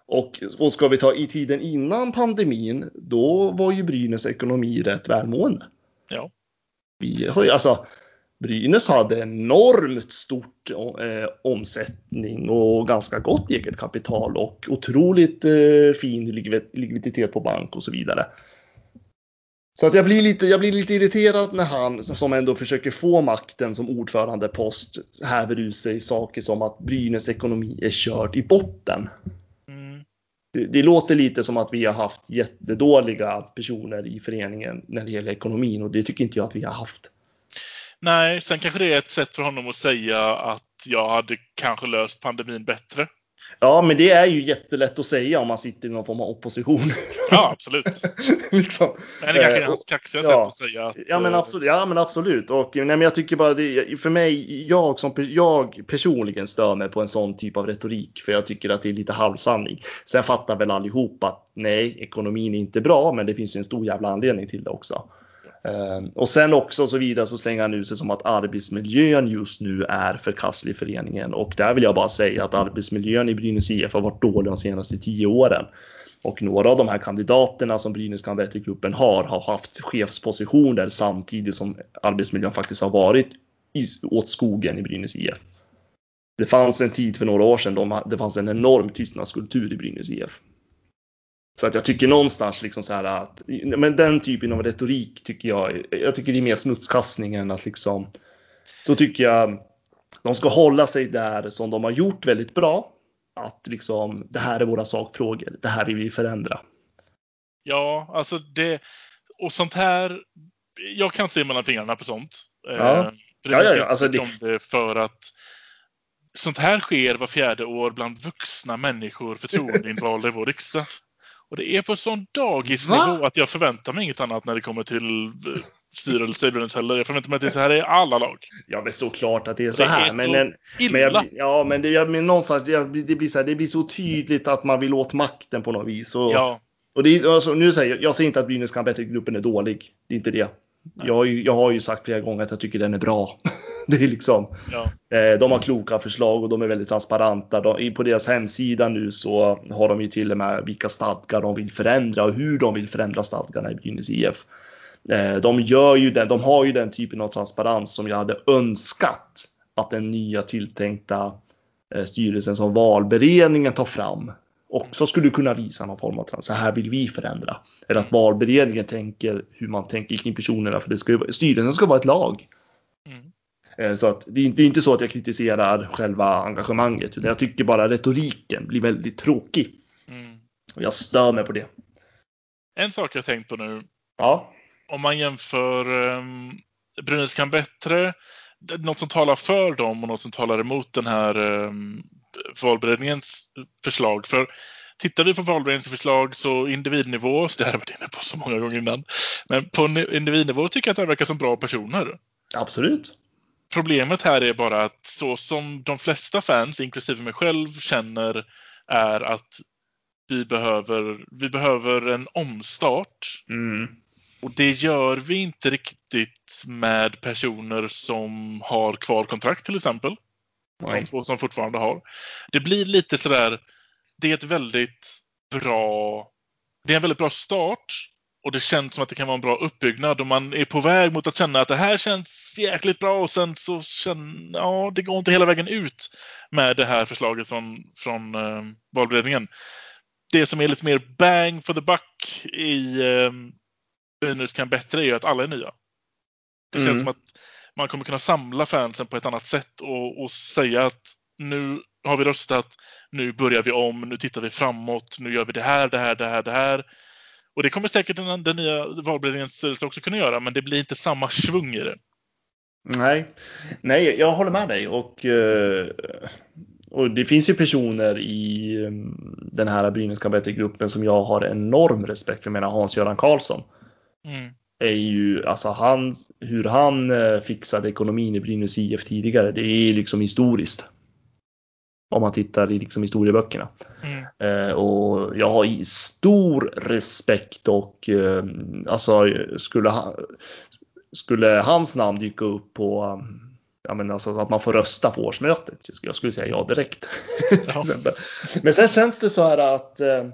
Och, och ska vi ta i tiden innan pandemin, då var ju Brynäs ekonomi rätt välmående. Ja. Vi har ju, alltså, Brynäs hade enormt stort eh, omsättning och ganska gott eget kapital och otroligt eh, fin likvid- likviditet på bank och så vidare. Så att jag blir lite, jag blir lite irriterad när han som ändå försöker få makten som ordförandepost häver ur sig saker som att Brynäs ekonomi är körd i botten. Mm. Det, det låter lite som att vi har haft jättedåliga personer i föreningen när det gäller ekonomin och det tycker inte jag att vi har haft. Nej, sen kanske det är ett sätt för honom att säga att jag hade kanske löst pandemin bättre. Ja, men det är ju jättelätt att säga om man sitter i någon form av opposition. Ja, absolut. liksom. Men det kanske är Eh, hans kaxiga ja. sätt att säga att... Ja men eh, absolut, ja, men absolut. Och, nej, men jag tycker bara det, för mig, jag, som, jag personligen stör mig på en sån typ av retorik. För jag tycker att det är lite halvsanning. Sen fattar väl allihop att nej, ekonomin är inte bra, men det finns ju en stor jävla anledning till det också. Ehm, och sen också så vidare så slänger han ut sig som att arbetsmiljön just nu är förkastlig i föreningen. Och där vill jag bara säga att arbetsmiljön i Brynäs IF har varit dålig de senaste tio åren. Och några av de här kandidaterna som Brynäs kan bättre-gruppen har har haft chefspositioner samtidigt som arbetsmiljön faktiskt har varit åt skogen i Brynäs IF. Det fanns en tid för några år sedan då det fanns en enorm tystnadskultur i Brynäs IF. Så att jag tycker någonstans liksom så här att, men den typen av retorik tycker jag, jag tycker det är mer smutskastning än att liksom, då tycker jag de ska hålla sig där som de har gjort väldigt bra. Att liksom, det här är våra sakfrågor, det här vill vi förändra. Ja, alltså det... Och sånt här... Jag kan se mellan fingrarna på sånt. Ja. Eh, Ja, ja, ja, alltså det- det för att sånt här sker var fjärde år bland vuxna människor förtroendeinvalda i vår riksdag. Och det är på sån dagisnivå att jag förväntar mig inget annat när det kommer till eh, styrelse heller. Jag förväntar mig att det är så här i alla lag. Ja, men såklart att det är så Det här. är men, så men, Illa! men, jag, ja, men, det, jag, men någonstans, det, blir så här, det blir så tydligt att man vill åt makten på något vis. Och, ja, och det, alltså, nu säger jag, jag säger inte att Brynäs kan bättre-gruppen är dålig. Det är inte det. Jag, jag har ju sagt flera gånger att jag tycker den är bra. det är liksom, ja. eh, de har kloka förslag och de är väldigt transparenta. De, på deras hemsida nu så har de ju till och med vilka stadgar de vill förändra och hur de vill förändra stadgarna i Brynäs IF. Eh, De, gör ju den, de har ju den typen av transparens som jag hade önskat att den nya tilltänkta eh, styrelsen som valberedningen tar fram också skulle kunna visa någon form av trans. Så här vill vi förändra. Eller att valberedningen tänker hur man tänker kring personerna. För det ska ju, styrelsen ska vara ett lag. Eh, Så att det är inte, så att jag kritiserar själva engagemanget. Utan jag tycker bara retoriken blir väldigt tråkig. Mm. Och jag stör mig på det. En sak jag tänkt på nu Ja. om man jämför um, Brynäs kan bättre, något som talar för dem och något som talar emot den här um, valberedningens förslag. För tittar vi på valberedningens förslag så individnivå, så det här har jag varit inne på så många gånger innan, men på ni- individnivå tycker jag att det verkar som bra personer. Absolut. Problemet här är bara att så som de flesta fans, inklusive mig själv, känner är att vi behöver, vi behöver en omstart Mm. och det gör vi inte riktigt med personer som har kvar kontrakt till exempel. De Nej. två som fortfarande har. Det blir lite sådär, det är ett väldigt bra, det är en väldigt bra start och det känns som att det kan vara en bra uppbyggnad och man är på väg mot att känna att det här känns jäkligt bra och sen så känner, ja det går inte hela vägen ut med det här förslaget från, från eh, valberedningen. Det som är lite mer bang for the buck i eh, Brynäs kan bättre är ju att alla är nya. Det känns Mm. som att man kommer kunna samla fansen på ett annat sätt och, och säga att nu har vi röstat, nu börjar vi om, nu tittar vi framåt, nu gör vi det här, det här, det här, det här. Och det kommer säkert den, den nya valberedningens styrelse också kunna göra, men det blir inte samma svung i det. Nej, nej, jag håller med dig och, eh, och det finns ju personer i eh, den här Brynäs gruppen som jag har enorm respekt för. Jag menar Hans-Göran Karlsson Mm. är ju, alltså han, hur han eh, fixade ekonomin i Brynäs IF tidigare, det är liksom historiskt. Om man tittar i liksom historieböckerna. Mm. Och jag har stor respekt och alltså skulle, han, skulle hans namn dyka upp på um, Ja, men alltså att man får rösta på årsmötet. Jag skulle säga ja direkt. Ja. Men sen känns det så här att eh,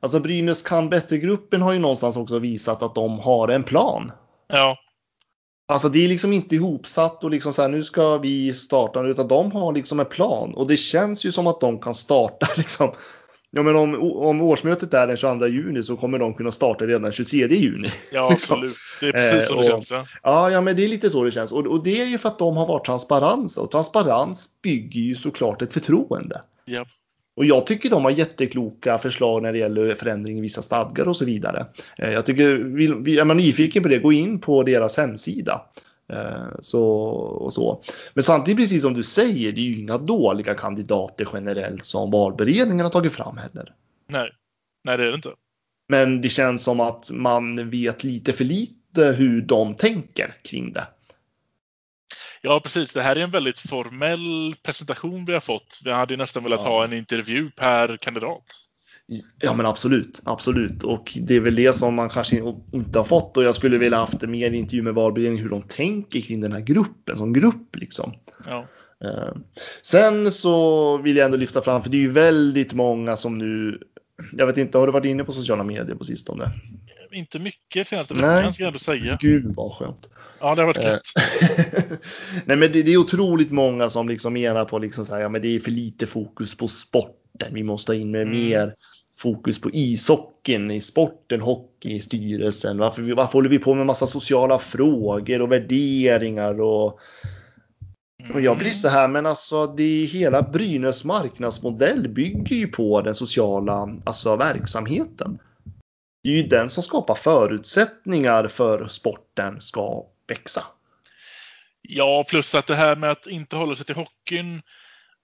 Alltså Brynäs kan bättre-gruppen har ju någonstans också visat att de har en plan. Ja, Alltså det är liksom inte ihopsatt och liksom så här nu ska vi starta utan de har liksom en plan och det känns ju som att de kan starta liksom. Ja men om, om årsmötet är den 22 juni så kommer de kunna starta redan den 23 juni. ja Liksom. absolut. Det är precis Eh, så det känns. Ja. Ja, ja men det är lite så det känns och, och det är ju för att de har varit transparenta och transparens bygger ju såklart ett förtroende. Ja. Och jag tycker de har jättekloka förslag när det gäller förändring i vissa stadgar och så vidare. Eh, Jag tycker, är man nyfiken på det, gå in på deras hemsida. Eh, så, och så. Men samtidigt, precis som du säger, det är ju inga dåliga kandidater generellt som valberedningen har tagit fram heller. Nej, nej det är det inte. Men det känns som att man vet lite för lite hur de tänker kring det. Ja, precis. Det här är en väldigt formell presentation vi har fått. Vi hade nästan velat Ja. ha en intervju per kandidat. Ja men absolut, absolut. Och det är väl det som man kanske inte har fått och jag skulle vilja haft mer intervju med valberedningen hur de tänker kring den här gruppen som grupp liksom. Ja. Eh, Sen så vill jag ändå lyfta fram, för det är ju väldigt många som nu, jag vet inte, har du varit inne på sociala medier på sistone? Inte mycket senaste veckan ska jag ändå säga. Gud vad skönt. Ja, det har varit Eh, kul. Nej men det, det är otroligt många som liksom menar på liksom så här, ja men det är för lite fokus på sporten. Vi måste ha in med Mm. mer fokus på ishockeyn, i sporten, hockey, i styrelsen. Varför, varför håller vi på med massa sociala frågor och värderingar och, och jag blir så här, men alltså det hela Brynäs marknadsmodell bygger ju på den sociala alltså, verksamheten. Det är ju den som skapar förutsättningar för sporten ska växa. Ja, plus att det här med att inte hålla sig till hockeyn.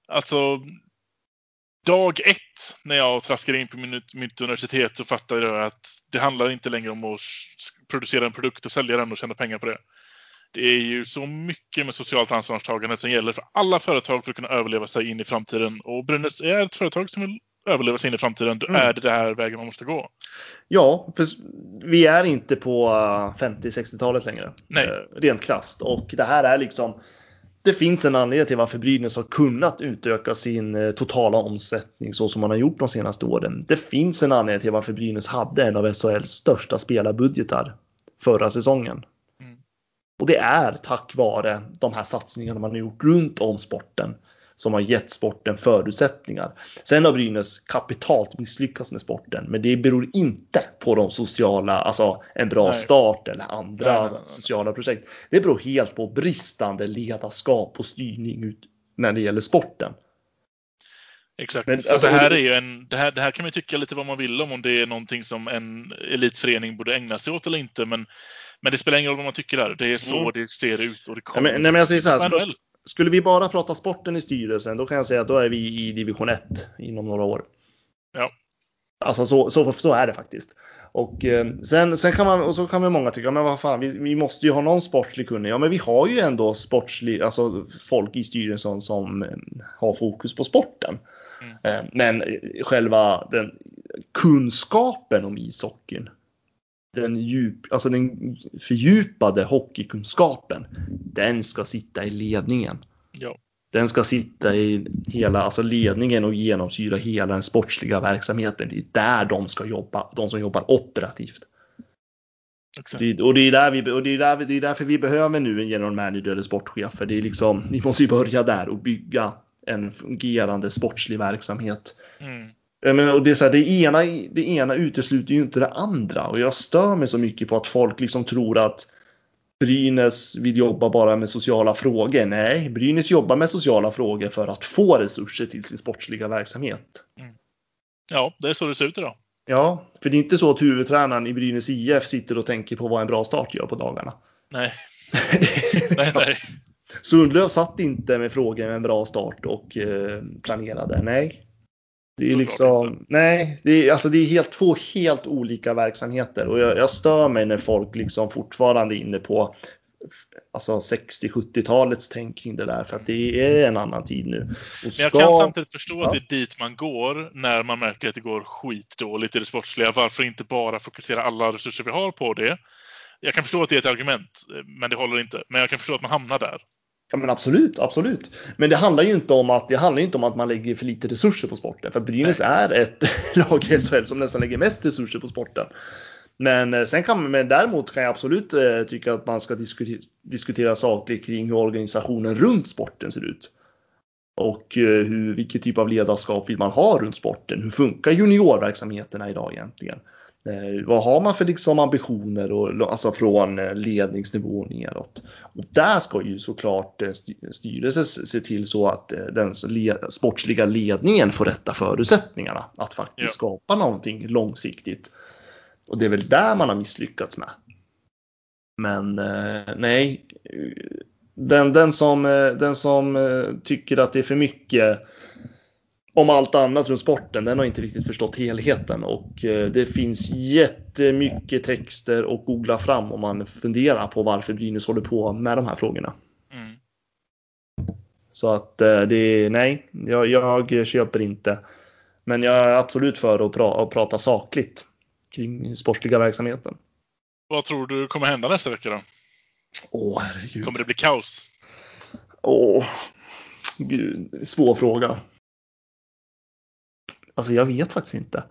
Alltså, dag ett när jag traskade in på mitt, mitt universitet så fattade jag att det handlar inte längre om att producera en produkt och sälja den och tjäna pengar på det. Det är ju så mycket med socialt ansvarstagande som gäller för alla företag för att kunna överleva sig in i framtiden. Och Brynäs är ett företag som vill överleva sig in i framtiden. Då Mm. är det det här vägen man måste gå. Ja, för vi är inte på eh, 50-60-talet längre. Nej. Eh, Rent krasst. Och det här är liksom det finns en anledning till varför Brynäs har kunnat utöka sin eh, totala omsättning så som man har gjort de senaste åren. Det finns en anledning till varför Brynäs hade en av SHLs största spelarbudgetar förra säsongen. Mm. Och det är tack vare de här satsningarna man har gjort runt om sporten som har gett sporten förutsättningar. Sen har Brynäs kapitalt misslyckats med sporten, men det beror inte på de sociala, alltså en bra Nej. start eller andra Nej, nej, nej, nej. sociala projekt. Det beror helt på bristande ledarskap och styrning ut när det gäller sporten. Exakt. Men, så alltså, det, här är ju en, det, här, det här kan man tycka lite vad man vill om, om det är någonting som en elitförening borde ägna sig åt eller inte. Men, men det spelar ingen roll vad man tycker där. Det är så Mm. det ser ut och det Nej, kommer. men, nej, men jag säger så här. Skulle, vi bara prata sporten i styrelsen, då kan jag säga att då är vi i division 1 inom några år. Ja. Alltså så, så, så är det faktiskt. Och eh, sen, sen kan man, och så kan man många tycka, men vad fan, vi, vi måste ju ha någon sportslig kunnig. Ja, men vi har ju ändå sportslig, alltså folk i styrelsen som eh, har fokus på sporten. Mm. Eh, men själva den kunskapen om ishockeyn, den, djup, alltså den fördjupade hockeykunskapen, den ska sitta i ledningen. Ja. Den ska sitta i hela alltså ledningen och genomsyra hela den sportsliga verksamheten. Det är där de ska jobba, de som jobbar operativt. Det, och det är, där vi, och det, är där, vi- det är därför vi behöver nu en general manager eller sportchef. För det är liksom, vi måste ju börja där och bygga en fungerande sportslig verksamhet. Mm. Jag menar, och det, är så här, det, ena, det ena utesluter ju inte det andra. Och jag stör mig så mycket på att folk liksom tror att Brynäs vill jobba bara med sociala frågor. Nej, Brynäs jobbar med sociala frågor för att få resurser till sin sportsliga verksamhet. Ja, det är så det ser ut idag. Ja, för det är inte så att huvudtränaren i Brynäs IF sitter och tänker på vad en bra start gör på dagarna. Nej, nej, nej. Sundlöv satt inte med frågor med en bra start och eh, planerade. Nej. Det är Såklart liksom, nej, det är, alltså det är helt, två helt olika verksamheter och jag, jag stör mig när folk liksom fortfarande är inne på alltså 60-70-talets tänk kring det där för att det är en annan tid nu. Men jag ska- kan samtidigt förstå att det är dit man går när man märker att det går skitdåligt i det sportsliga. Varför inte bara fokusera alla resurser vi har på det? Jag kan förstå att det är ett argument, men det håller inte. Men jag kan förstå att man hamnar där. Ja men absolut, absolut. Men det handlar ju inte om att, det handlar inte om att man lägger för lite resurser på sporten. För Brynäs är ett lag i SHL som nästan lägger mest resurser på sporten. Men eh, sen kan man, men däremot kan jag absolut eh, tycka att man ska diskutera, diskutera saker kring hur organisationen runt sporten ser ut. Och eh, hur, vilken typ av ledarskap vill man ha runt sporten? Hur funkar juniorverksamheterna idag egentligen? Eh, vad har man för liksom ambitioner och, alltså från eh, ledningsnivå neråt? Och där ska ju såklart eh, styr- styrelsen se till så att den sportsliga ledningen får rätta förutsättningarna att faktiskt Ja. skapa någonting långsiktigt. Och det är väl där man har misslyckats med. Men nej, den, den, som, den som tycker att det är för mycket om allt annat runt sporten, den har inte riktigt förstått helheten och eh, det finns jättemycket texter att googla fram om man funderar på varför Brynäs håller på med de här frågorna. Mm. Så att eh, det är nej, jag, jag köper inte. Men jag är absolut för att, pra, att prata sakligt kring sportsliga verksamheten. Vad tror du kommer hända nästa vecka då? Åh herregud. Kommer det bli kaos? Åh, gud, svår fråga. Alltså jag vet faktiskt inte.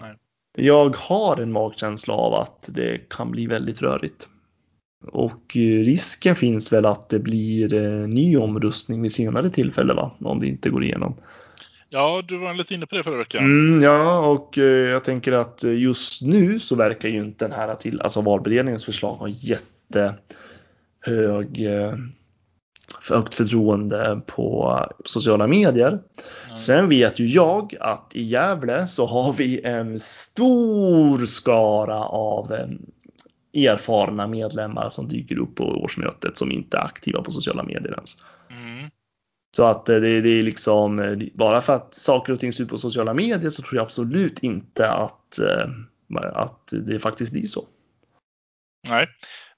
Nej. Jag har en magkänsla av att det kan bli väldigt rörigt. Och eh, risken finns väl att det blir eh, ny omrustning vid senare tillfälle va? Om det inte går igenom. Ja, du var lite inne på det förra veckan. Mm, ja, och eh, jag tänker att just nu så verkar ju inte den här till, alltså valberedningens förslag ha jättehög högt förtroende på sociala medier. Mm. Sen vet ju jag att i Gävle så har vi en stor skara av erfarna medlemmar som dyker upp på årsmötet som inte är aktiva på sociala medier ens. Mm. Så att det, det, är liksom, bara för att saker och ting ser ut på sociala medier så tror jag absolut inte att, att det faktiskt blir så. Nej,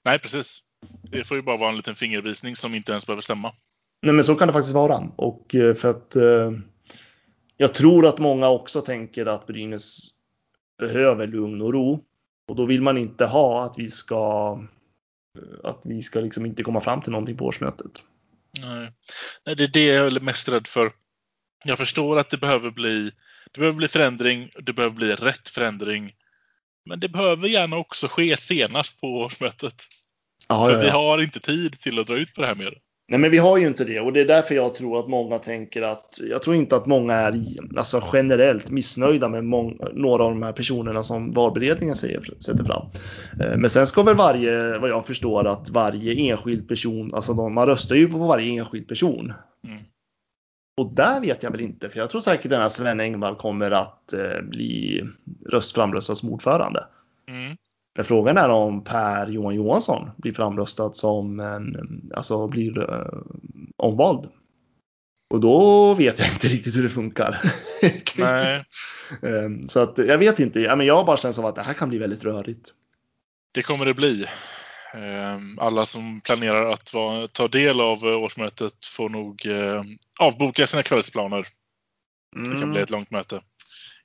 nej precis. Det får ju bara vara en liten fingervisning som inte ens behöver stämma. Nej, men så kan det faktiskt vara. Och eh, för att eh, jag tror att många också tänker att Brynäs behöver lugn och ro. Och då vill man inte ha att vi ska eh, att vi ska liksom inte komma fram till någonting på årsmötet. Nej, Nej det är det jag är mest rädd för. Jag förstår att det behöver bli det behöver bli förändring, det behöver bli rätt förändring. Men det behöver gärna också ske senast på årsmötet. Ja, För ja, ja. vi har inte tid till att dra ut på det här mer. Nej, men vi har ju inte det och det är därför jag tror att många tänker att jag tror inte att många är alltså generellt missnöjda med många, några av de här personerna som valberedningen säger, sätter fram. Eh, men sen ska väl varje, vad jag förstår, att varje enskild person, alltså de, man röstar ju på varje enskild person. Mm. Och där vet jag väl inte, för jag tror säkert den här Sven Engvall kommer att eh, bli röst framröstad som ordförande. Mm. Men frågan är om Per Johan Johansson blir framröstad som en, alltså blir uh, omvald. Och då vet jag inte riktigt hur det funkar. Nej. um, så att jag vet inte. Jag har bara känt som att det här kan bli väldigt rörigt. Det kommer det bli. Ehm, Alla som planerar att ta del av eh, årsmötet får nog eh, avboka sina kvällsplaner. Det kan Mm. bli ett långt möte.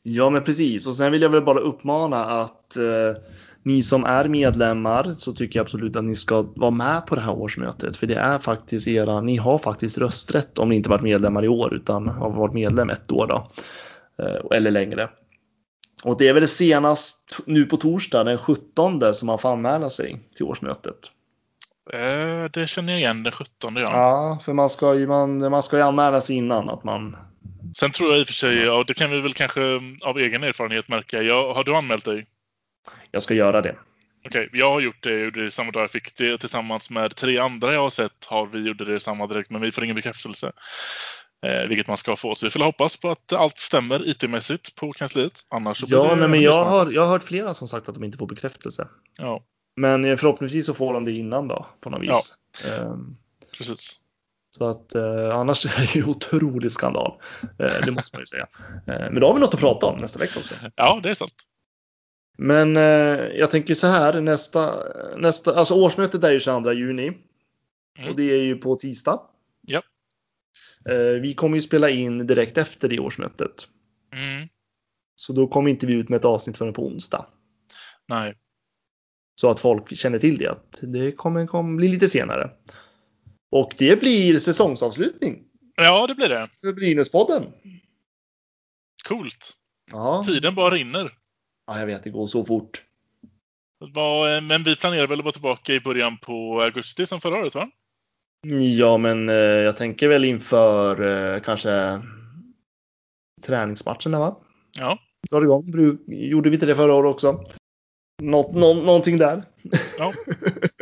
Ja, men precis. Och sen vill jag väl bara uppmana att eh, ni som är medlemmar så tycker jag absolut att ni ska vara med på det här årsmötet. För det är faktiskt era, ni har faktiskt rösträtt om ni inte varit medlemmar i år utan har varit medlem ett år då. Eh, eller längre. Och det är väl senast nu på torsdag den 17 som man får anmäla sig till årsmötet. Eh, Det känner jag igen den 17 ja. Ja, för man ska ju, man, man ska ju anmäla sig innan att man Sen tror jag i och för sig, ja, det kan vi väl kanske av egen erfarenhet märka. Jag, har du anmält dig? Jag ska göra det. Okej, jag har gjort det, jag gjorde det samma dag jag fick det tillsammans med tre andra jag har sett har vi gjorde det samma direkt men vi får ingen bekräftelse. Eh, vilket man ska få. Så vi får hoppas på att allt stämmer IT-mässigt på kansliet. Annars Ja, nej, men jag har, jag har hört flera som sagt att de inte får bekräftelse. Ja, Men förhoppningsvis så får de det innan då på något vis. Ehm, precis. Så att eh, annars är det ju otrolig skandal. Eh, det måste man ju säga. Eh, men då har vi något att prata om nästa vecka också. Ja, det är sant. Men eh, jag tänker så här nästa, nästa, alltså årsmötet är ju 22 juni. Mm. Och det är ju på tisdag. Ja. Eh, vi kommer ju spela in direkt efter det årsmötet. Mm. Så då kommer inte vi ut med ett avsnitt förrän på onsdag. Nej. Så att folk känner till det, att det kommer, kommer bli lite senare. Och det blir säsongsavslutning Ja, det blir det. för Brynäspodden. Coolt. Ja. Tiden bara rinner. Ja, jag vet, det går så fort. Eh, Men vi planerar väl att vara tillbaka i början på augusti som förra året va? Ja, men eh, jag tänker väl inför eh, kanske träningsmatcherna, va? Ja, Drar igång. Gjorde vi inte det förra året också? Något, nå, någonting där. ja.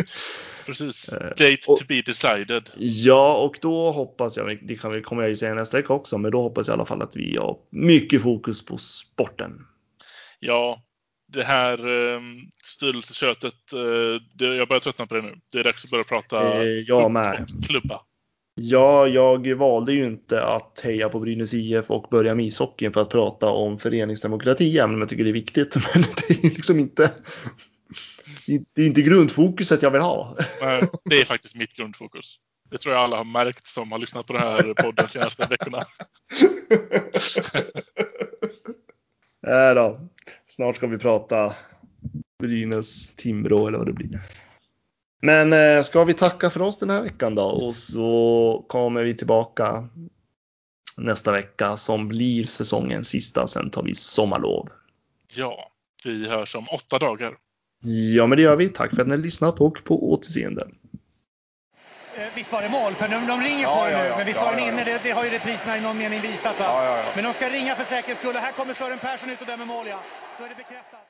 precis. Date to be decided. Ja, och då hoppas jag, det kan vi, kommer jag ju säga nästa vecka också, men då hoppas jag i alla fall att vi har mycket fokus på sporten. Ja, det här eh, styrelseköttet, eh, det, jag börjar tröttna på det nu. Det är dags att börja prata Eh, jag med. klubba. Ja, jag valde ju inte att heja på Brynäs IF och börja med ishockeyn för att prata om föreningsdemokrati, även om jag tycker det är viktigt. Men det är liksom inte, det är inte grundfokuset jag vill ha. Nej, det är faktiskt mitt grundfokus. Det tror jag alla har märkt som har lyssnat på den här podden de senaste veckorna. Nej då. Snart ska vi prata Brynäs, Timrå eller vad det blir. Men eh, ska vi tacka för oss den här veckan då och så kommer vi tillbaka nästa vecka som blir säsongens sista. Sen tar vi sommarlov. Ja, vi hörs om åtta dagar. Ja, men det gör vi. Tack för att ni har lyssnat och på återseende. Eh, Visst var det mål? För de, de ringer Ja, på det ja, nu. ja. Men visst var den inne? Det, det har ju repriserna i någon mening visat. Men de ska ringa för säkerhets skull. Och här kommer Sören Persson ut och dömer mål. Ja. Då är det bekräftat.